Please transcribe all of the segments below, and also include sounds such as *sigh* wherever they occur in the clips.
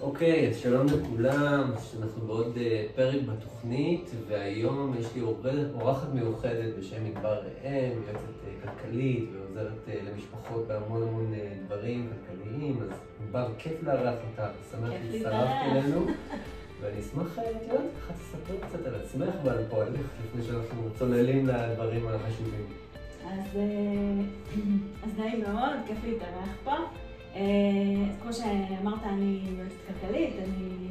אוקיי, אז שלום לכולם, אנחנו בעוד אה, פרק בתוכנית, והיום יש לי אורחת מיוחדת בשם מדבר ראם, יועצת אה, כלכלית ועוזרת אה, למשפחות בהמון המון דברים כלכליים, אז מדבר, כיף לארח אותך, שמח שהצטרפת אלינו, *laughs* ואני אשמח, את יודעת, ככה תספר קצת על עצמך ועל פועלך, לפני שאנחנו צוללים לדברים החשובים. אז *clears throat* נעים מאוד, כיף להתארח פה. אה, כמו שאמרת, אני יועצת כלכלית, אני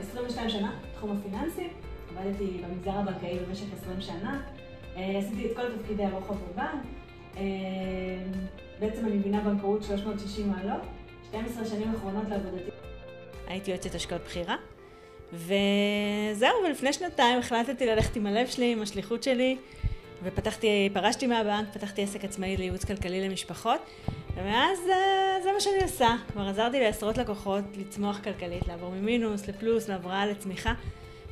22 אה, שנה בתחום הפיננסי, עבדתי במגזר הבנקאי במשך 20 שנה, אה, עשיתי את כל תפקידי הרוחב בבנק, בעצם אני מבינה בנקאות 360 מעלות, 12 שנים אחרונות לעבודתי. הייתי יועצת השקעות בחירה, וזהו, ולפני שנתיים החלטתי ללכת עם הלב שלי, עם השליחות שלי, ופתחתי, פרשתי מהבנק, פתחתי עסק עצמאי לייעוץ כלכלי למשפחות, ומאז אה, זה מה שאני עושה. כבר עזרתי לעשרות לקוחות לצמוח כלכלית, לעבור ממינוס לפלוס, להבראה לצמיחה.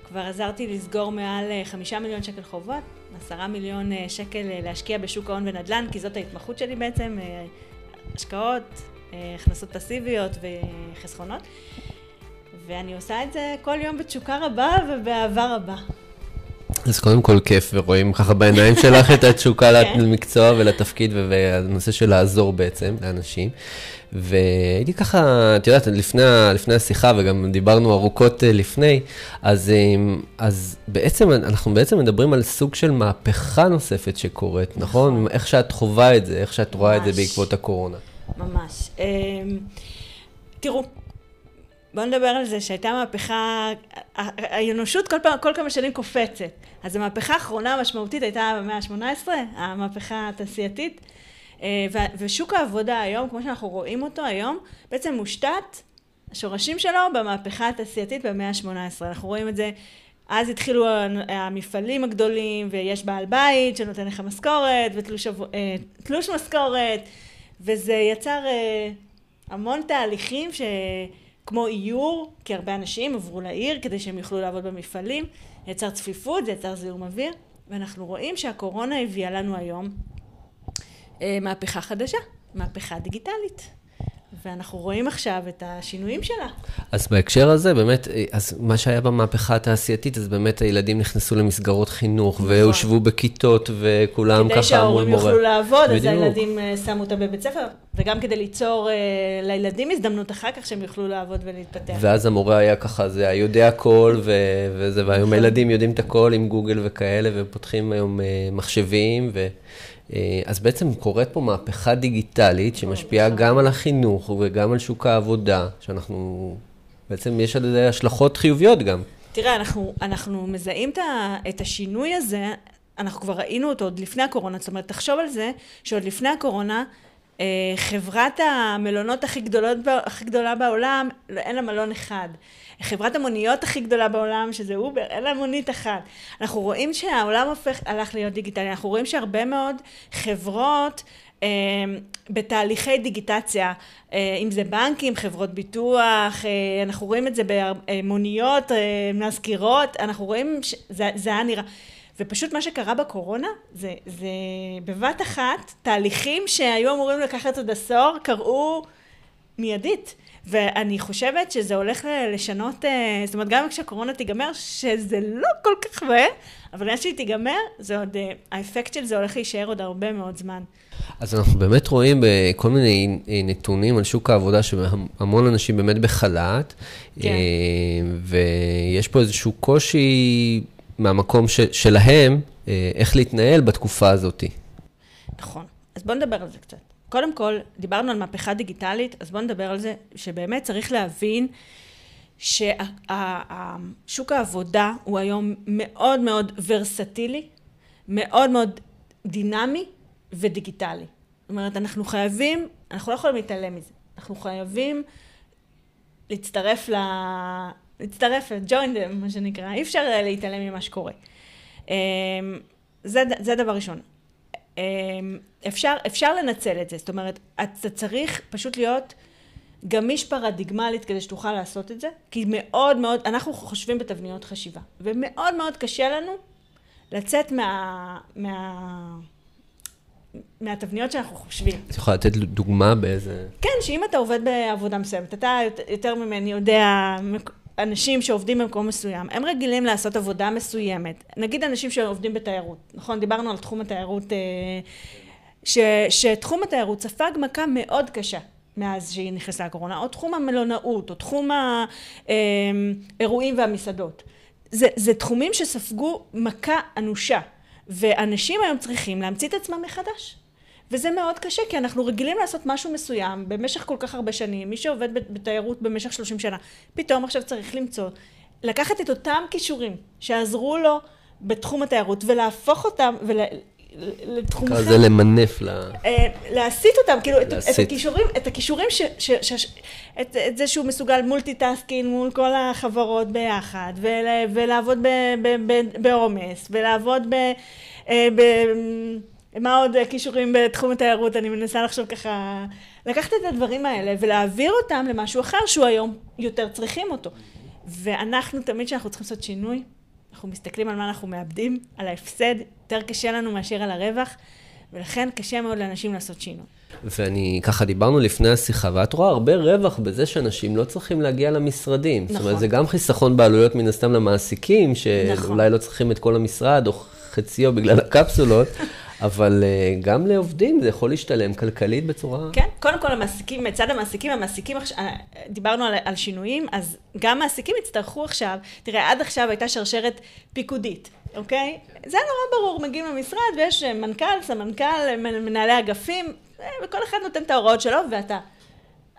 כבר עזרתי לסגור מעל אה, חמישה מיליון שקל חובות, עשרה מיליון אה, שקל להשקיע בשוק ההון ונדל"ן, כי זאת ההתמחות שלי בעצם, השקעות, הכנסות פסיביות וחסכונות. ואני עושה את זה כל יום בתשוקה רבה ובאהבה רבה. אז קודם כל כיף, ורואים ככה בעיניים *laughs* שלך את התשוקה כן. למקצוע ולתפקיד, והנושא של לעזור בעצם לאנשים. והייתי ככה, את יודעת, לפני, לפני השיחה, וגם דיברנו ארוכות אה, לפני, אז, אה, אז בעצם, אנחנו בעצם מדברים על סוג של מהפכה נוספת שקורית, נכון? נכון? איך שאת חווה את זה, איך שאת רואה ממש. את זה בעקבות הקורונה. ממש. אמ, תראו, בואו נדבר על זה שהייתה מהפכה, האנושות כל, פעם, כל כמה שנים קופצת. אז המהפכה האחרונה המשמעותית הייתה במאה ה-18, המהפכה התעשייתית. אה, ושוק העבודה היום, כמו שאנחנו רואים אותו היום, בעצם מושתת, השורשים שלו במהפכה התעשייתית במאה ה-18. אנחנו רואים את זה, אז התחילו המפעלים הגדולים, ויש בעל בית שנותן לך משכורת, ותלוש אה, משכורת, וזה יצר אה, המון תהליכים ש... כמו איור, כי הרבה אנשים עברו לעיר כדי שהם יוכלו לעבוד במפעלים, יצר צפיפות, זה יצר זיהום אוויר, ואנחנו רואים שהקורונה הביאה לנו היום אה, מהפכה חדשה, מהפכה דיגיטלית. ואנחנו רואים עכשיו את השינויים שלה. אז בהקשר הזה, באמת, אז מה שהיה במהפכה התעשייתית, אז באמת הילדים נכנסו למסגרות חינוך, נכון. והושבו בכיתות, וכולם ככה מול מורה. כדי שההורים יוכלו לעבוד, בדיוק. אז הילדים אה, שמו אותם בבית ספר, וגם כדי ליצור uh, לילדים הזדמנות אחר כך שהם יוכלו לעבוד ולהתפתח. ואז המורה היה ככה, זה היה יודע הכל, ו- וזה, והיום נכון. הילדים יודעים את הכל עם גוגל וכאלה, ופותחים היום uh, מחשבים, ו... אה, אז בעצם קורית פה מהפכה דיגיטלית שמשפיעה גם על החינוך וגם על שוק העבודה, שאנחנו, בעצם יש על זה השלכות חיוביות גם. תראה, אנחנו, אנחנו מזהים את השינוי הזה, אנחנו כבר ראינו אותו עוד לפני הקורונה, זאת אומרת, תחשוב על זה שעוד לפני הקורונה, אה, חברת המלונות הכי, גדולות, הכי גדולה בעולם, אין לה מלון אחד. חברת המוניות הכי גדולה בעולם, שזה אובר, אין לה מונית אחת. אנחנו רואים שהעולם הופך, הלך להיות דיגיטלי, אנחנו רואים שהרבה מאוד חברות אה, בתהליכי דיגיטציה, אה, אם זה בנקים, חברות ביטוח, אה, אנחנו רואים את זה במוניות, אה, מזכירות, אנחנו רואים שזה היה נראה. ופשוט מה שקרה בקורונה, זה, זה בבת אחת, תהליכים שהיו אמורים לקחת עוד עשור, קרו מיידית. ואני חושבת שזה הולך לשנות, אה, זאת אומרת, גם כשהקורונה תיגמר, שזה לא כל כך מהר, אבל איך שהיא תיגמר, זה עוד, אה, האפקט של זה הולך להישאר עוד הרבה מאוד זמן. אז אנחנו באמת רואים בכל מיני אה, נתונים על שוק העבודה, שהמון אנשים באמת בחל"ת, כן. ויש פה איזשהו קושי מהמקום ש, שלהם, איך להתנהל בתקופה הזאת. נכון. אז בואו נדבר על זה קצת. קודם כל, דיברנו על מהפכה דיגיטלית, אז בואו נדבר על זה, שבאמת צריך להבין ששוק העבודה הוא היום מאוד מאוד ורסטילי, מאוד מאוד דינמי ודיגיטלי. זאת אומרת, אנחנו חייבים, אנחנו לא יכולים להתעלם מזה. אנחנו חייבים להצטרף ל... להצטרף, join them, מה שנקרא. אי אפשר להתעלם ממה שקורה. אמ, זה, זה דבר ראשון. אמ, אפשר, אפשר לנצל את זה, זאת אומרת, אתה צריך פשוט להיות גמיש פרדיגמלית כדי שתוכל לעשות את זה, כי מאוד מאוד, אנחנו חושבים בתבניות חשיבה, ומאוד מאוד קשה לנו לצאת מה... מה מהתבניות שאנחנו חושבים. את יכולה לתת דוגמה באיזה... כן, שאם אתה עובד בעבודה מסוימת, אתה יותר ממני יודע, אנשים שעובדים במקום מסוים, הם רגילים לעשות עבודה מסוימת. נגיד אנשים שעובדים בתיירות, נכון? דיברנו על תחום התיירות, אה, ש, שתחום התיירות ספג מכה מאוד קשה. מאז שהיא נכנסה הקורונה, או תחום המלונאות, או תחום האירועים והמסעדות. זה, זה תחומים שספגו מכה אנושה, ואנשים היום צריכים להמציא את עצמם מחדש. וזה מאוד קשה, כי אנחנו רגילים לעשות משהו מסוים במשך כל כך הרבה שנים, מי שעובד בתיירות במשך 30 שנה, פתאום עכשיו צריך למצוא, לקחת את אותם כישורים שעזרו לו בתחום התיירות ולהפוך אותם, ול... לתחום אחר. זה למנף ל... אה, להסיט אותם, כאילו, את, את הכישורים, את הכישורים ש... ש, ש, ש את, את זה שהוא מסוגל multitasking מול כל החברות ביחד, ול, ולעבוד בעומס, ולעבוד ב... אה, ב מה עוד כישורים בתחום התיירות? אני מנסה לחשוב ככה, לקחת את הדברים האלה ולהעביר אותם למשהו אחר שהוא היום יותר צריכים אותו. ואנחנו תמיד כשאנחנו צריכים לעשות שינוי, אנחנו מסתכלים על מה אנחנו מאבדים, על ההפסד, יותר קשה לנו מאשר על הרווח, ולכן קשה מאוד לאנשים לעשות שינוי. ואני, ככה דיברנו לפני השיחה, ואת רואה הרבה רווח בזה שאנשים לא צריכים להגיע למשרדים. נכון. זאת אומרת, נכון. זה גם חיסכון בעלויות מן הסתם למעסיקים, שאולי נכון. לא צריכים את כל המשרד, או חציו בגלל הקפסולות, *laughs* אבל uh, גם לעובדים זה יכול להשתלם כלכלית בצורה... כן, קודם כל המעסיקים, מצד המעסיקים, המעסיקים, אה, דיברנו על, על שינויים, אז גם מעסיקים יצטרכו עכשיו, תראה, עד עכשיו הייתה שרשרת פיקודית, אוקיי? זה נורא ברור, מגיעים למשרד ויש אה, מנכ"ל, סמנכ"ל, מנהלי אגפים, וכל אחד נותן את ההוראות שלו, ואתה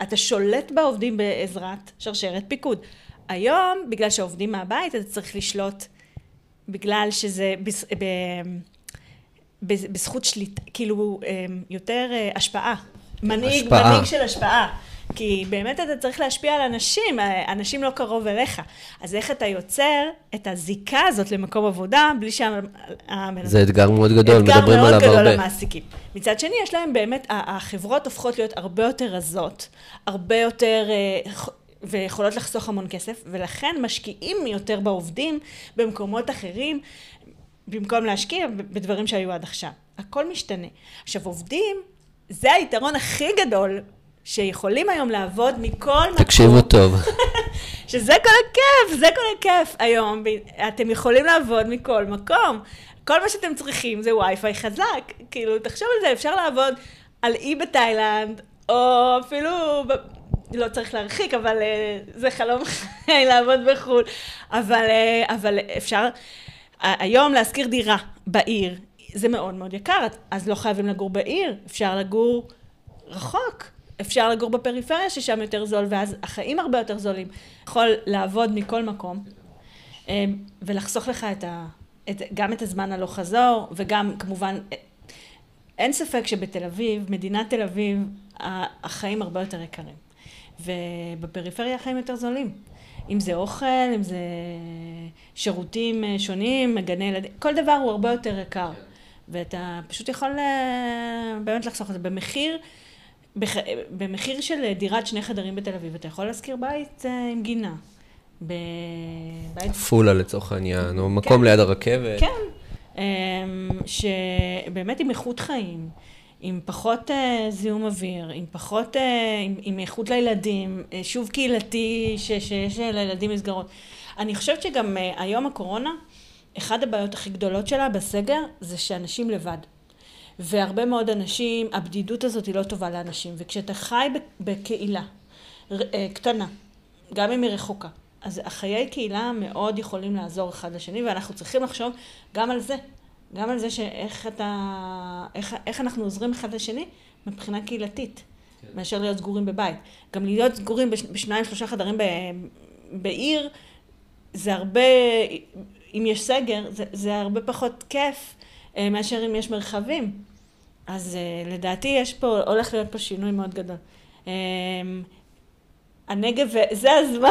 אתה שולט בעובדים בעזרת שרשרת פיקוד. היום, בגלל שהעובדים מהבית, אתה צריך לשלוט, בגלל שזה... ב, בזכות שליטה, כאילו אמ, יותר אה, השפעה. מנהיג, השפעה. מנהיג של השפעה. כי באמת אתה צריך להשפיע על אנשים, אנשים לא קרוב אליך. אז איך אתה יוצר את הזיקה הזאת למקום עבודה, בלי שה... זה אתגר מאוד גדול, מדברים עליו הרבה. אתגר מאוד גדול למעסיקים. מצד שני, יש להם באמת, החברות הופכות להיות הרבה יותר רזות, הרבה יותר... אה, ויכולות לחסוך המון כסף, ולכן משקיעים יותר בעובדים במקומות אחרים, במקום להשקיע בדברים שהיו עד עכשיו. הכל משתנה. עכשיו, עובדים, זה היתרון הכי גדול שיכולים היום לעבוד מכל מקום. תקשיבו טוב. *laughs* שזה כל הכיף, זה כל הכיף היום. אתם יכולים לעבוד מכל מקום. כל מה שאתם צריכים זה וי-פיי חזק. כאילו, תחשוב על זה, אפשר לעבוד על אי בתאילנד, או אפילו. לא צריך להרחיק, אבל uh, זה חלום חיי *laughs* לעבוד בחו"ל. אבל, uh, אבל אפשר... היום להשכיר דירה בעיר זה מאוד מאוד יקר, אז לא חייבים לגור בעיר, אפשר לגור רחוק, אפשר לגור בפריפריה ששם יותר זול, ואז החיים הרבה יותר זולים. יכול לעבוד מכל מקום, אמ, ולחסוך לך את ה, את, גם את הזמן הלוך חזור, וגם כמובן, אין ספק שבתל אביב, מדינת תל אביב, החיים הרבה יותר יקרים. ובפריפריה החיים יותר זולים. אם זה אוכל, אם זה שירותים אה, שונים, גני ילדים, כל דבר הוא הרבה יותר יקר. כן. ואתה פשוט יכול אה, באמת לחסוך את זה. במחיר, בח... במחיר של דירת שני חדרים בתל אביב, אתה יכול להשכיר בית אה, עם גינה. בבית... עפולה לצורך העניין, או מקום כן. ליד הרכבת. כן, אמ, שבאמת עם איכות חיים. עם פחות uh, זיהום אוויר, עם פחות, uh, עם, עם איכות לילדים, uh, שוב קהילתי ש, שיש לילדים מסגרות. אני חושבת שגם uh, היום הקורונה, אחת הבעיות הכי גדולות שלה בסגר זה שאנשים לבד. והרבה מאוד אנשים, הבדידות הזאת היא לא טובה לאנשים. וכשאתה חי בקהילה קטנה, גם אם היא רחוקה, אז החיי קהילה מאוד יכולים לעזור אחד לשני, ואנחנו צריכים לחשוב גם על זה. גם על זה שאיך אתה, איך, איך אנחנו עוזרים אחד לשני מבחינה קהילתית, כן. מאשר להיות סגורים בבית. גם להיות סגורים בשניים, שלושה חדרים ב, בעיר, זה הרבה, אם יש סגר, זה, זה הרבה פחות כיף אה, מאשר אם יש מרחבים. אז אה, לדעתי יש פה, הולך להיות פה שינוי מאוד גדול. אה, הנגב, זה הזמן.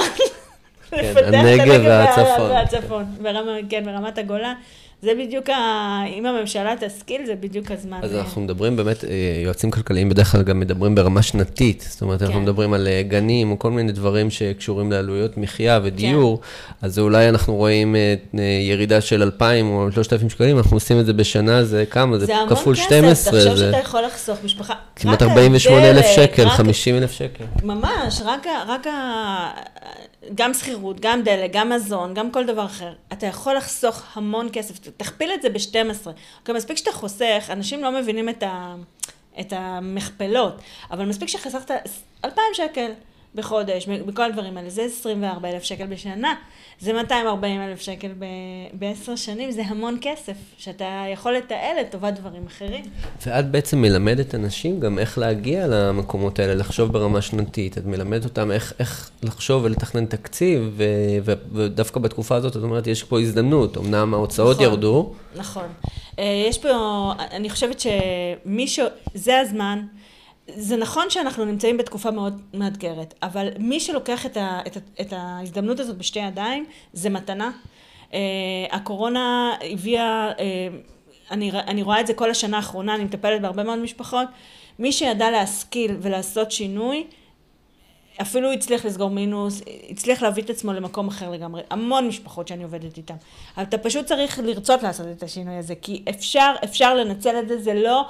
כן, הנגב והצפון. והצפון, ברמה, כן, ברמת הגולן. זה בדיוק, ה... אם הממשלה תשכיל, זה בדיוק הזמן. אז אנחנו מדברים באמת, אה, יועצים כלכליים בדרך כלל גם מדברים ברמה שנתית. זאת אומרת, אנחנו כן. מדברים על אה, גנים, או כל מיני דברים שקשורים לעלויות מחיה ודיור, אז אולי אנחנו רואים אה, ירידה של 2,000 או 3,000 שקלים, אנחנו עושים את זה בשנה, זה כמה? זה זה המון כפול כסף, 12, תחשוב זה שאתה יכול לחסוך משפחה. כמעט רק 48,000 הדלק, שקל, רק- 50,000 שקל. ממש, רק, רק ה... גם שכירות, גם דלק, גם מזון, גם כל דבר אחר. אתה יכול לחסוך המון כסף, תכפיל את זה ב-12. אוקיי, מספיק שאתה חוסך, אנשים לא מבינים את, ה... את המכפלות, אבל מספיק שחסכת 2,000 שקל בחודש, בכל הדברים האלה, זה 24,000 שקל בשנה, זה 240,000 שקל ב- בעשר שנים, זה המון כסף, שאתה יכול לתעל לטובת דברים אחרים. ואת בעצם מלמדת אנשים גם איך להגיע למקומות האלה, לחשוב ברמה שנתית. את מלמדת אותם איך, איך לחשוב ולתכנן תקציב, ו, ו, ודווקא בתקופה הזאת, את אומרת, יש פה הזדמנות. אמנם ההוצאות נכון. ירדו, נכון. אה, יש פה, אני חושבת שמי ש... זה הזמן. זה נכון שאנחנו נמצאים בתקופה מאוד מאתגרת, אבל מי שלוקח את, ה, את, את ההזדמנות הזאת בשתי ידיים, זה מתנה. אה, הקורונה הביאה, אה, אני, אני רואה את זה כל השנה האחרונה, אני מטפלת בהרבה מאוד משפחות, מי שידע להשכיל ולעשות שינוי, אפילו הצליח לסגור מינוס, הצליח להביא את עצמו למקום אחר לגמרי. המון משפחות שאני עובדת איתן. אבל אתה פשוט צריך לרצות לעשות את השינוי הזה, כי אפשר, אפשר לנצל את זה, זה לא,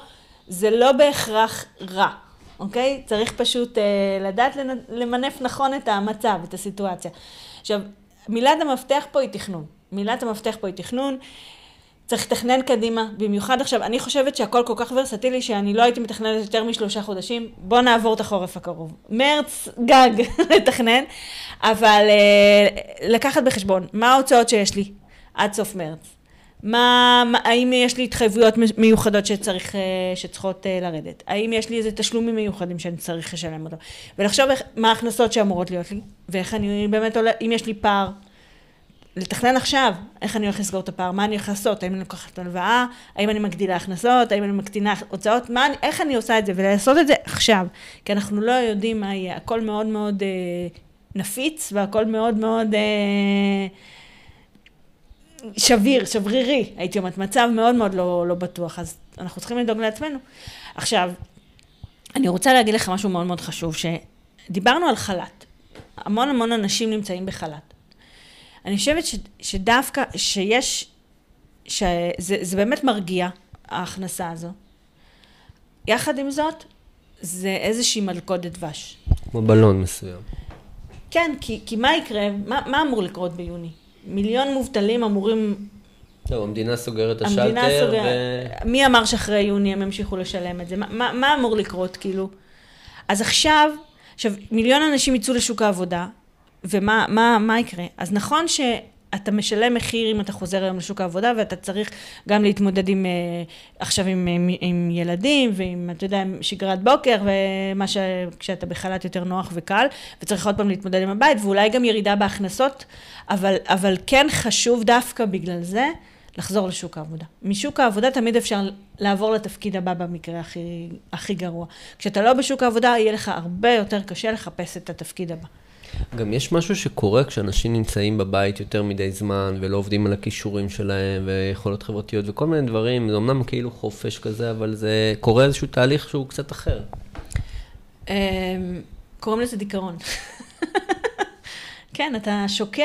זה לא בהכרח רע, אוקיי? צריך פשוט אה, לדעת למנף נכון את המצב, את הסיטואציה. עכשיו, מילת המפתח פה היא תכנון. מילת המפתח פה היא תכנון. צריך לתכנן קדימה, במיוחד עכשיו, אני חושבת שהכל כל כך ורסטילי שאני לא הייתי מתכננת יותר משלושה חודשים, בוא נעבור את החורף הקרוב. מרץ גג *laughs* לתכנן, אבל אה, לקחת בחשבון מה ההוצאות שיש לי עד סוף מרץ, מה, מה, האם יש לי התחייבויות מיוחדות שצריך, אה, שצריכות אה, לרדת, האם יש לי איזה תשלומים מיוחדים שאני צריך לשלם אותם, ולחשוב איך, מה ההכנסות שאמורות להיות לי, ואיך אני באמת עולה, אם יש לי פער. לתכנן עכשיו, איך אני הולך לסגור את הפער, מה אני הולך לעשות, האם אני לוקחת הלוואה, האם אני מגדילה הכנסות, האם אני מקטינה הוצאות, מה, איך אני עושה את זה, ולעשות את זה עכשיו, כי אנחנו לא יודעים מה יהיה, הכל מאוד מאוד אה, נפיץ, והכל מאוד מאוד אה, שביר, שברירי, הייתי אומרת, מצב מאוד מאוד לא, לא בטוח, אז אנחנו צריכים לדאוג לעצמנו. עכשיו, אני רוצה להגיד לך משהו מאוד מאוד חשוב, שדיברנו על חל"ת, המון המון אנשים נמצאים בחל"ת. אני חושבת ש, שדווקא, שיש, שזה זה באמת מרגיע, ההכנסה הזו. יחד עם זאת, זה איזושהי מלכודת דבש. כמו בלון מסוים. כן, כי, כי מה יקרה, מה, מה אמור לקרות ביוני? מיליון מובטלים אמורים, טוב, המדינה סוגרת את המדינה השלטר, סוגרת, מי אמר שאחרי יוני הם ימשיכו לשלם את זה? מה, מה, מה אמור לקרות, כאילו? אז עכשיו, עכשיו, מיליון אנשים יצאו לשוק העבודה, ומה מה, מה יקרה? אז נכון שאתה משלם מחיר אם אתה חוזר היום לשוק העבודה, ואתה צריך גם להתמודד עם, אה, עכשיו עם, עם, עם ילדים, ועם, אתה יודע, עם שגרת בוקר, ומה ש... כשאתה בחל"ת יותר נוח וקל, וצריך עוד פעם להתמודד עם הבית, ואולי גם ירידה בהכנסות, אבל, אבל כן חשוב דווקא בגלל זה, לחזור לשוק העבודה. משוק העבודה תמיד אפשר לעבור לתפקיד הבא במקרה הכי, הכי גרוע. כשאתה לא בשוק העבודה, יהיה לך הרבה יותר קשה לחפש את התפקיד הבא. גם יש משהו שקורה כשאנשים נמצאים בבית יותר מדי זמן, ולא עובדים על הכישורים שלהם, ויכולות חברתיות וכל מיני דברים, זה אמנם כאילו חופש כזה, אבל זה קורה איזשהו תהליך שהוא קצת אחר. אמ, קוראים לזה דיכאון. כן, אתה שוקע,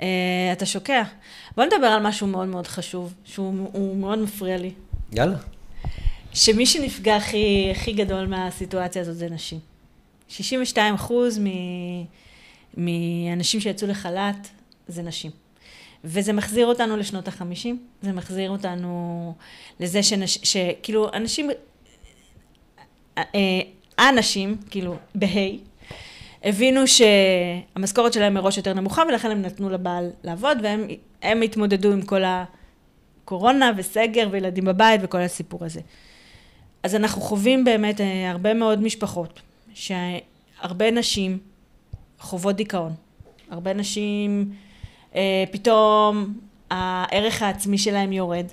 אה, אתה שוקע. בוא נדבר על משהו מאוד מאוד חשוב, שהוא הוא מאוד מפריע לי. יאללה. שמי שנפגע הכי, הכי גדול מהסיטואציה הזאת זה נשים. 62 אחוז מאנשים שיצאו לחל"ת זה נשים. וזה מחזיר אותנו לשנות החמישים, זה מחזיר אותנו לזה שכאילו אנשים, אה, האנשים, כאילו, בהיי, הבינו שהמשכורת שלהם מראש יותר נמוכה ולכן הם נתנו לבעל לעבוד והם הם התמודדו עם כל הקורונה וסגר וילדים בבית וכל הסיפור הזה. אז אנחנו חווים באמת אה, הרבה מאוד משפחות, שהרבה נשים חוות דיכאון. הרבה נשים, אה, פתאום הערך העצמי שלהם יורד.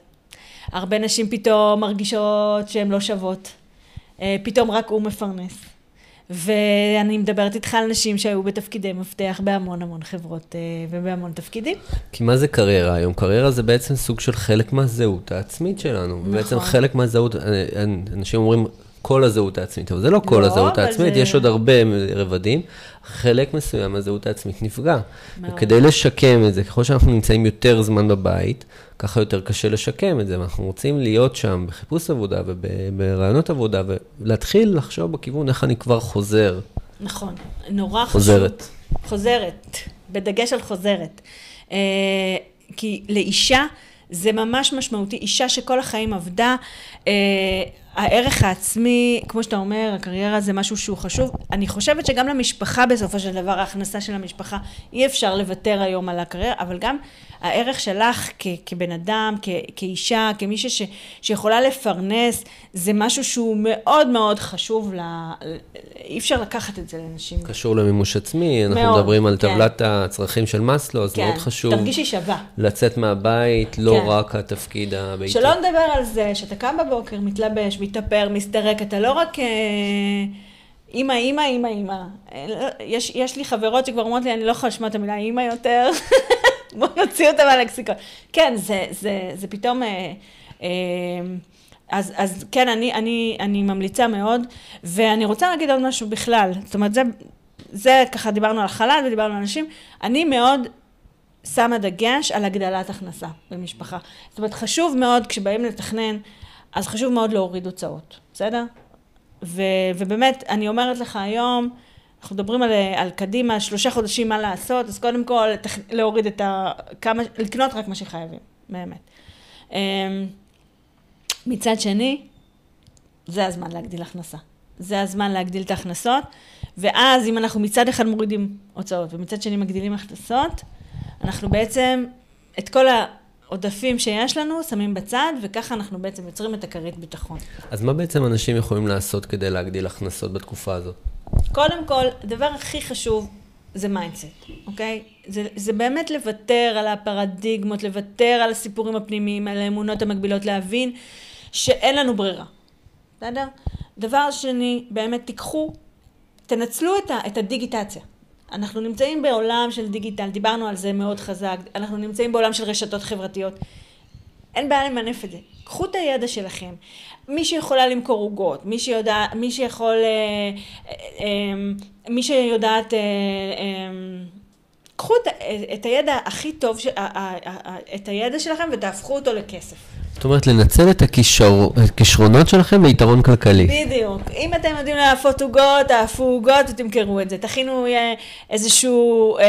הרבה נשים פתאום מרגישות שהן לא שוות. אה, פתאום רק הוא מפרנס. ואני מדברת איתך על נשים שהיו בתפקידי מפתח בהמון המון חברות אה, ובהמון תפקידים. כי מה זה קריירה היום? קריירה זה בעצם סוג של חלק מהזהות העצמית שלנו. נכון. בעצם חלק מהזהות, אנשים אומרים, כל הזהות העצמית, אבל זה לא כל לא, הזהות העצמית, זה... יש עוד הרבה רבדים. חלק מסוים מהזהות העצמית נפגע. מאוד. וכדי לשקם את זה, ככל שאנחנו נמצאים יותר זמן בבית, ככה יותר קשה לשקם את זה, ואנחנו רוצים להיות שם בחיפוש עבודה וברעיונות עבודה, ולהתחיל לחשוב בכיוון איך אני כבר חוזר. נכון, נורא חוזרת. חשוב. חוזרת, בדגש על חוזרת. אה, כי לאישה זה ממש משמעותי, אישה שכל החיים עבדה, אה, הערך העצמי, כמו שאתה אומר, הקריירה זה משהו שהוא חשוב. אני חושבת שגם למשפחה בסופו של דבר, ההכנסה של המשפחה, אי אפשר לוותר היום על הקריירה, אבל גם הערך שלך כ, כבן אדם, כ, כאישה, כמישהי ש, שיכולה לפרנס, זה משהו שהוא מאוד מאוד חשוב, לה, אי אפשר לקחת את זה לנשים. קשור למימוש עצמי, אנחנו מאוד, מדברים על כן. טבלת. הצרכים של מאסלו, אז כן, מאוד חשוב. תרגישי שווה. לצאת מהבית, לא כן. רק התפקיד הביתי. שלא נדבר על זה שאתה קם בבוקר, מתלבש, מתאפר, מסתרק, אתה לא רק... אה, אימא, אימא, אימא, אימא. אה, יש, יש לי חברות שכבר אומרות לי, אני לא יכולה לשמוע את המילה אימא יותר. *laughs* בוא נוציא אותה מהלקסיקון. כן, זה, זה, זה פתאום... אה, אה, אז, אז כן, אני, אני, אני ממליצה מאוד, ואני רוצה להגיד עוד משהו בכלל. זאת אומרת, זה, זה ככה דיברנו על חלל ודיברנו על אנשים. אני מאוד שמה דגש על הגדלת הכנסה במשפחה. זאת אומרת, חשוב מאוד, כשבאים לתכנן, אז חשוב מאוד להוריד הוצאות, בסדר? ו, ובאמת, אני אומרת לך היום, אנחנו מדברים על, על קדימה, שלושה חודשים מה לעשות, אז קודם כל תח, להוריד את ה... כמה, לקנות רק מה שחייבים, באמת. אמ, מצד שני, זה הזמן להגדיל הכנסה. זה הזמן להגדיל את ההכנסות, ואז אם אנחנו מצד אחד מורידים הוצאות ומצד שני מגדילים הכנסות, אנחנו בעצם את כל העודפים שיש לנו שמים בצד, וככה אנחנו בעצם יוצרים את הכרית ביטחון. אז מה בעצם אנשים יכולים לעשות כדי להגדיל הכנסות בתקופה הזאת? קודם כל, הדבר הכי חשוב זה mindset, אוקיי? זה, זה באמת לוותר על הפרדיגמות, לוותר על הסיפורים הפנימיים, על האמונות המגבילות, להבין שאין לנו ברירה, בסדר? דבר שני, באמת תיקחו, תנצלו את, ה, את הדיגיטציה. אנחנו נמצאים בעולם של דיגיטל, דיברנו על זה מאוד חזק, אנחנו נמצאים בעולם של רשתות חברתיות. אין בעיה למנף את זה. קחו את הידע שלכם. מי שיכולה למכור עוגות, מי שיודע, מי שיכול, אה, אה, אה, מי שיודעת, קחו את, את הידע הכי טוב, את הידע שלכם ותהפכו אותו לכסף. זאת אומרת, לנצל את הכישרונות שלכם ליתרון כלכלי. בדיוק. אם אתם יודעים לאפות עוגות, תאפו עוגות ותמכרו את זה. תכינו איזשהו אה,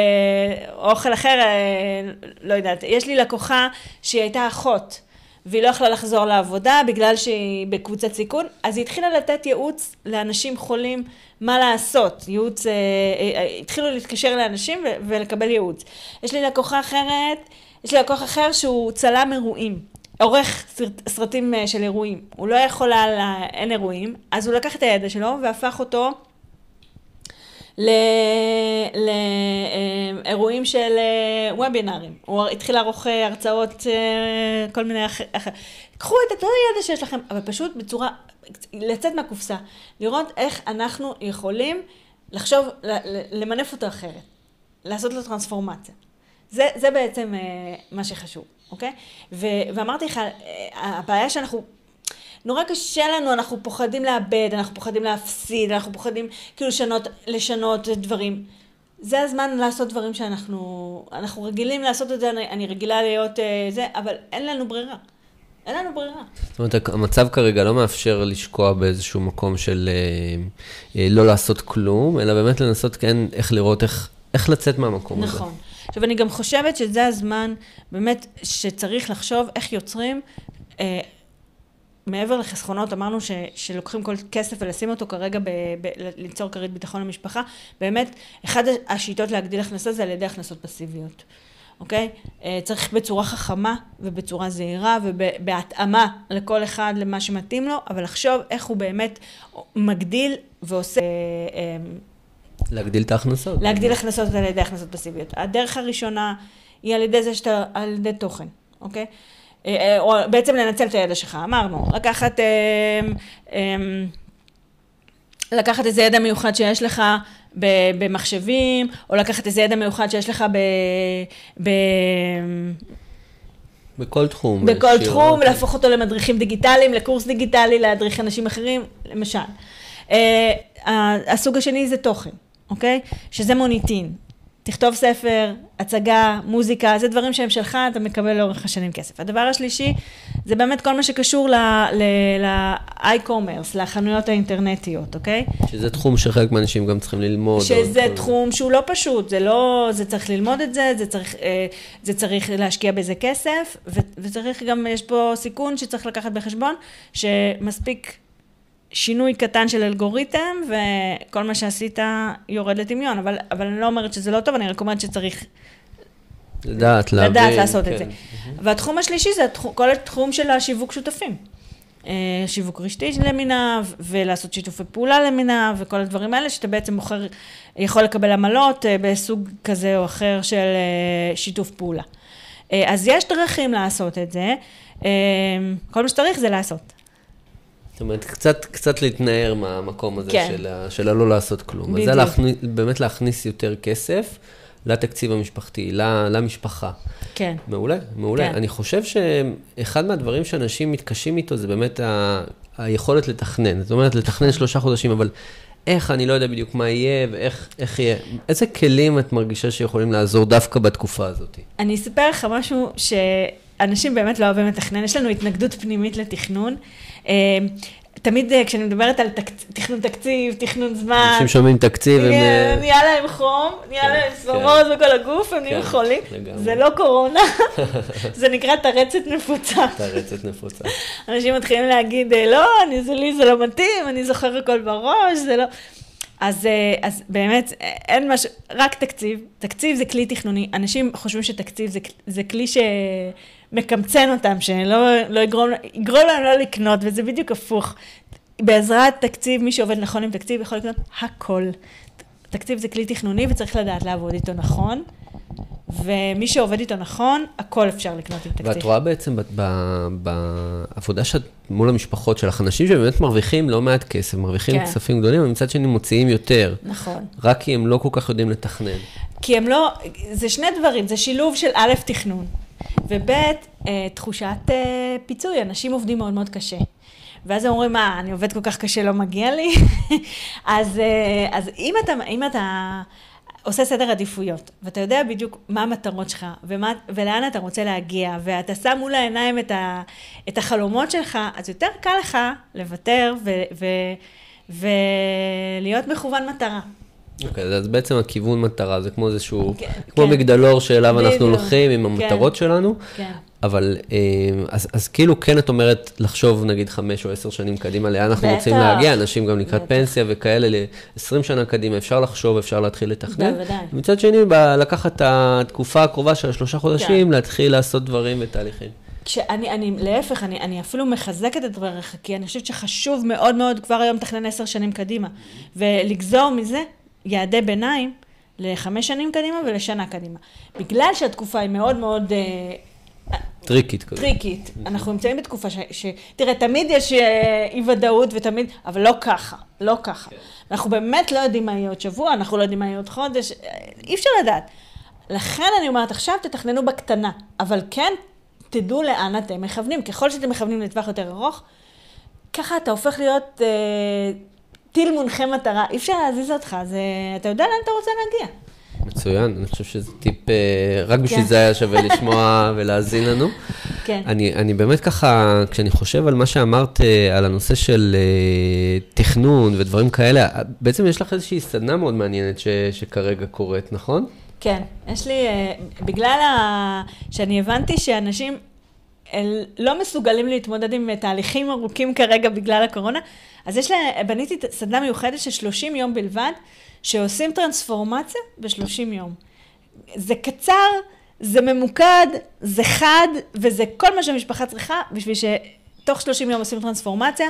אוכל אחר, אה, לא יודעת. יש לי לקוחה שהיא הייתה אחות. והיא לא יכלה לחזור לעבודה בגלל שהיא בקבוצת סיכון, אז היא התחילה לתת ייעוץ לאנשים חולים מה לעשות. ייעוץ, אה, אה, אה, התחילו להתקשר לאנשים ולקבל ייעוץ. יש לי לקוחה אחרת, יש לי לקוח אחר שהוא צלם אירועים. עורך סרט, סרטים אה, של אירועים. הוא לא יכול היה, אין אירועים, אז הוא לקח את הידע שלו והפך אותו לאירועים של אה, וובינארים. הוא התחיל לערוך אה, הרצאות, אה, כל מיני אחר. קחו את אותו ידע שיש לכם, אבל פשוט בצורה, לצאת מהקופסה. לראות איך אנחנו יכולים לחשוב, למנף אותו אחרת. לעשות לו טרנספורמציה. זה, זה בעצם מה שחשוב, אוקיי? ו, ואמרתי לך, הבעיה שאנחנו נורא קשה לנו, אנחנו פוחדים לאבד, אנחנו פוחדים להפסיד, אנחנו פוחדים כאילו לשנות, לשנות דברים. זה הזמן לעשות דברים שאנחנו, אנחנו רגילים לעשות את זה, אני, אני רגילה להיות uh, זה, אבל אין לנו ברירה. אין לנו ברירה. זאת אומרת, המצב כרגע לא מאפשר לשקוע באיזשהו מקום של אה, אה, לא לעשות כלום, אלא באמת לנסות כן איך לראות איך, איך לצאת מהמקום נכון. הזה. נכון. עכשיו, אני גם חושבת שזה הזמן באמת שצריך לחשוב איך יוצרים אה, מעבר לחסכונות, אמרנו ש, שלוקחים כל כסף ולשים אותו כרגע, ב, ב, ליצור כרית ביטחון למשפחה, באמת, אחת השיטות להגדיל הכנסה זה על ידי הכנסות פסיביות, אוקיי? אה, צריך בצורה חכמה ובצורה זהירה ובהתאמה לכל אחד למה שמתאים לו, אבל לחשוב איך הוא באמת מגדיל ועושה... אה, אה, להגדיל את ההכנסות. להגדיל הכנסות על ידי הכנסות פסיביות. הדרך הראשונה היא על ידי זה שאתה, על ידי תוכן, אוקיי? אה, אה, או בעצם לנצל את הידע שלך, אמרנו, לקחת, אה, לקחת איזה ידע מיוחד שיש לך במחשבים, או לקחת איזה ידע מיוחד שיש לך ב... ב... בכל תחום. בכל תחום, להפוך אותו למדריכים דיגיטליים, לקורס דיגיטלי, להדריך אנשים אחרים, למשל. Uh, הסוג השני זה תוכן, אוקיי? שזה מוניטין. תכתוב ספר, הצגה, מוזיקה, זה דברים שהם שלך, אתה מקבל לאורך השנים כסף. הדבר השלישי, זה באמת כל מה שקשור ל-i-commerce, לחנויות האינטרנטיות, אוקיי? שזה תחום שחלק מהאנשים גם צריכים ללמוד. שזה תחום שהוא לא פשוט, זה לא, זה צריך ללמוד את זה, זה צריך, אה, זה צריך להשקיע בזה כסף, וצריך גם, יש פה סיכון שצריך לקחת בחשבון, שמספיק שינוי קטן של אלגוריתם, וכל מה שעשית יורד לטמיון, אבל, אבל אני לא אומרת שזה לא טוב, אני רק אומרת שצריך... לדעת, להבין. לדעת לעשות כן. את זה. והתחום השלישי זה התחום, כל התחום של השיווק שותפים. אה, שיווק רשתי למיניו, ולעשות שיתופי פעולה למיניו, וכל הדברים האלה, שאתה בעצם מוכר, יכול לקבל עמלות אה, בסוג כזה או אחר של אה, שיתוף פעולה. אז יש דרכים לעשות את זה, כל מה שצריך זה לעשות. זאת אומרת, קצת, קצת להתנער מהמקום הזה כן. של, של הלא לעשות כלום. בדיוק. אז זה להכניס, באמת להכניס יותר כסף לתקציב המשפחתי, למשפחה. כן. מעולה, מעולה. כן. אני חושב שאחד מהדברים שאנשים מתקשים איתו זה באמת ה... היכולת לתכנן. זאת אומרת, לתכנן שלושה חודשים, אבל איך, אני לא יודע בדיוק מה יהיה ואיך יהיה. איזה כלים את מרגישה שיכולים לעזור דווקא בתקופה הזאת? אני אספר לך משהו שאנשים באמת לא אוהבים לתכנן. יש לנו התנגדות פנימית לתכנון. אה, תמיד אה, כשאני מדברת על תק... תכנון תקציב, תכנון זמן... אנשים שומעים תקציב, הם... אה, נהיה להם חום, נהיה כן, להם סברות כן. בכל הגוף, הם נהיים כן, חולים. זה לא קורונה, *laughs* זה נקרא תרצת נפוצה. תרצת נפוצה. אנשים מתחילים להגיד, לא, אני, זה לי זה לא מתאים, אני זוכר הכל בראש, זה לא... אז, אז באמת, אין משהו, רק תקציב. תקציב זה כלי תכנוני. אנשים חושבים שתקציב זה, זה כלי ש... מקמצן אותם, שלא לא יגרום, יגרום להם לא לקנות, וזה בדיוק הפוך. בעזרת תקציב, מי שעובד נכון עם תקציב יכול לקנות הכל. תקציב זה כלי תכנוני וצריך לדעת לעבוד איתו נכון, ומי שעובד איתו נכון, הכל אפשר לקנות עם תקציב. ואת רואה בעצם בעבודה שאת מול המשפחות שלך, אנשים שבאמת מרוויחים לא מעט כסף, מרוויחים כן. כספים גדולים, ומצד שני מוציאים יותר. נכון. רק כי הם לא כל כך יודעים לתכנן. כי הם לא, זה שני דברים, זה שילוב של א', תכנון. וב', אה, תחושת אה, פיצוי, אנשים עובדים מאוד מאוד קשה. ואז הם אומרים, מה, אני עובד כל כך קשה, לא מגיע לי? *laughs* אז, אה, אז אם, אתה, אם אתה עושה סדר עדיפויות, ואתה יודע בדיוק מה המטרות שלך, ומה, ולאן אתה רוצה להגיע, ואתה שם מול העיניים את, ה, את החלומות שלך, אז יותר קל לך לוותר ולהיות מכוון מטרה. אוקיי, okay, אז בעצם הכיוון מטרה, זה כמו איזשהו, כן, כמו כן. מגדלור שאליו אנחנו הולכים עם המטרות כן, שלנו, כן. אבל אה, אז, אז כאילו כן את אומרת לחשוב נגיד חמש או עשר שנים קדימה, לאן אנחנו בטח. רוצים להגיע, אנשים גם לקראת בטח. פנסיה וכאלה, ל-20 שנה קדימה, אפשר לחשוב, אפשר להתחיל לתכנן. בוודאי. מצד שני, לקחת את התקופה הקרובה של השלושה חודשים, כן. להתחיל לעשות דברים ותהליכים. כשאני, אני, להפך, אני, אני אפילו מחזקת את דבריך, כי אני חושבת שחשוב מאוד מאוד כבר היום לתכנן עשר שנים קדימה, ולגזור מזה יעדי ביניים לחמש שנים קדימה ולשנה קדימה. בגלל שהתקופה היא מאוד מאוד... אה, טריקית כזאת. טריקית. אנחנו נמצאים בתקופה ש... ש... תראה, תמיד יש אה, אי ודאות ותמיד, אבל לא ככה, לא ככה. כן. אנחנו באמת לא יודעים מה יהיה עוד שבוע, אנחנו לא יודעים מה יהיה עוד חודש, אה, אי אפשר לדעת. לכן אני אומרת, עכשיו תתכננו בקטנה, אבל כן תדעו לאן אתם מכוונים. ככל שאתם מכוונים לטווח יותר ארוך, ככה אתה הופך להיות... אה, טיל מונחה מטרה, אי אפשר להזיז אותך, זה, אתה יודע לאן אתה רוצה להגיע. מצוין, אני חושב שזה טיפ, אה, רק בשביל כן. זה היה שווה לשמוע *laughs* ולהאזין לנו. כן. אני, אני באמת ככה, כשאני חושב על מה שאמרת, אה, על הנושא של אה, תכנון ודברים כאלה, בעצם יש לך איזושהי סדנה מאוד מעניינת ש, שכרגע קורית, נכון? כן, יש לי, בגלל ה... שאני הבנתי שאנשים לא מסוגלים להתמודד עם תהליכים ארוכים כרגע בגלל הקורונה, אז יש לה, בניתי סדנה מיוחדת של 30 יום בלבד, שעושים טרנספורמציה ב-30 יום. זה קצר, זה ממוקד, זה חד, וזה כל מה שהמשפחה צריכה בשביל שתוך 30 יום עושים טרנספורמציה.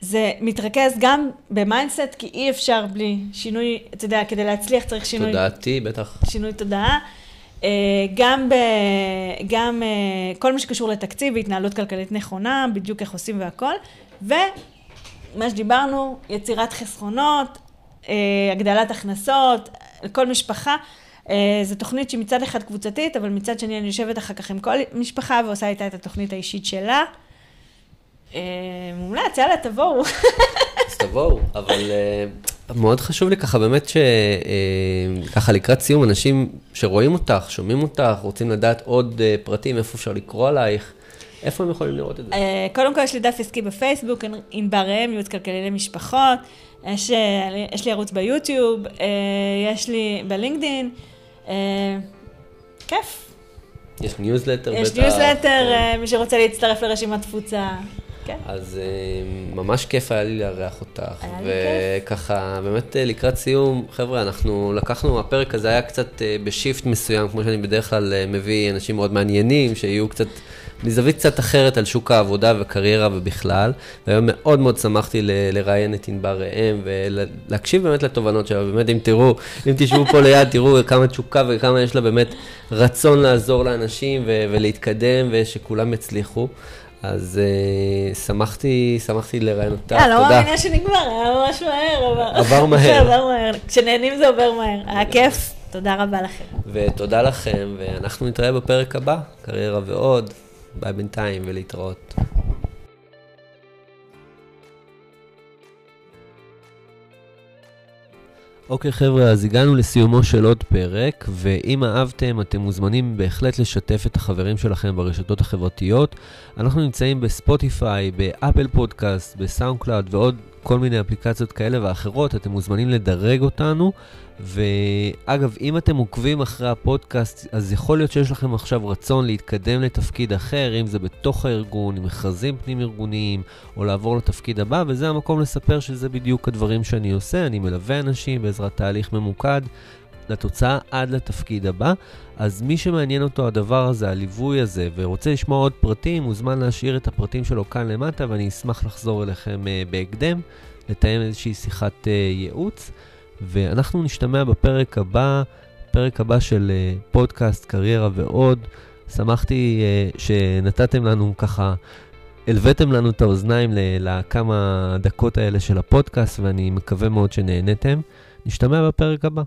זה מתרכז גם ב mindset, כי אי אפשר בלי שינוי, אתה יודע, כדי להצליח צריך שינוי... תודעתי, בטח. שינוי תודעה. אה, גם, ב, גם אה, כל מה שקשור לתקציב והתנהלות כלכלית נכונה, בדיוק איך עושים והכל, ו... מה שדיברנו, יצירת חסכונות, אה, הגדלת הכנסות, כל משפחה. אה, זו תוכנית שהיא מצד אחד קבוצתית, אבל מצד שני אני יושבת אחר כך עם כל משפחה ועושה איתה את התוכנית האישית שלה. אה, מומלץ, יאללה, תבואו. אז תבואו, אבל uh, מאוד חשוב לי ככה באמת שככה uh, לקראת סיום, אנשים שרואים אותך, שומעים אותך, רוצים לדעת עוד uh, פרטים, איפה אפשר לקרוא עלייך, איפה הם יכולים לראות את זה? Uh, קודם כל יש לי דף עסקי בפייסבוק, עם בר אם, ייעוץ כלכלי למשפחות, יש, יש לי ערוץ ביוטיוב, יש לי בלינקדין, כיף. יש ניוזלטר בטח. יש ניוזלטר, אה, מי שרוצה להצטרף לרשימת תפוצה. כן. אז אה, ממש כיף היה לי לארח אותך. היה לי כיף. וככה, באמת אה, לקראת סיום, חבר'ה, אנחנו לקחנו, הפרק הזה היה קצת אה, ב shift מסוים, כמו שאני בדרך כלל מביא אנשים מאוד מעניינים, שיהיו קצת, מזווית קצת אחרת על שוק העבודה וקריירה ובכלל. והיום מאוד מאוד שמחתי לראיין את ענבר ראם ולהקשיב באמת לתובנות שלה. באמת, אם תראו, אם תשבו פה ליד, תראו כמה תשוקה וכמה יש לה באמת רצון לעזור לאנשים ולהתקדם ושכולם יצליחו. אז uh, שמחתי, שמחתי לראיין אותך, תודה. לא מאמינה שנגמר, היה ממש מהר. עבר מהר. *laughs* עבר מהר. כשנהנים זה עובר מהר. היה כיף, תודה רבה לכם. ותודה לכם, ואנחנו נתראה בפרק הבא, קריירה ועוד. ביי בינתיים ולהתראות. אוקיי חבר'ה, אז הגענו לסיומו של עוד פרק, ואם אהבתם, אתם מוזמנים בהחלט לשתף את החברים שלכם ברשתות החברתיות. אנחנו נמצאים בספוטיפיי, באפל פודקאסט, בסאונד קלאוד ועוד כל מיני אפליקציות כאלה ואחרות, אתם מוזמנים לדרג אותנו. ואגב, אם אתם עוקבים אחרי הפודקאסט, אז יכול להיות שיש לכם עכשיו רצון להתקדם לתפקיד אחר, אם זה בתוך הארגון, עם מכרזים פנים-ארגוניים, או לעבור לתפקיד הבא, וזה המקום לספר שזה בדיוק הדברים שאני עושה. אני מלווה אנשים בעזרת תהליך ממוקד לתוצאה עד לתפקיד הבא. אז מי שמעניין אותו הדבר הזה, הליווי הזה, ורוצה לשמוע עוד פרטים, מוזמן להשאיר את הפרטים שלו כאן למטה, ואני אשמח לחזור אליכם uh, בהקדם, לתאם איזושהי שיחת uh, ייעוץ. ואנחנו נשתמע בפרק הבא, פרק הבא של uh, פודקאסט, קריירה ועוד. שמחתי uh, שנתתם לנו ככה, הלוויתם לנו את האוזניים לכמה דקות האלה של הפודקאסט, ואני מקווה מאוד שנהנתם. נשתמע בפרק הבא.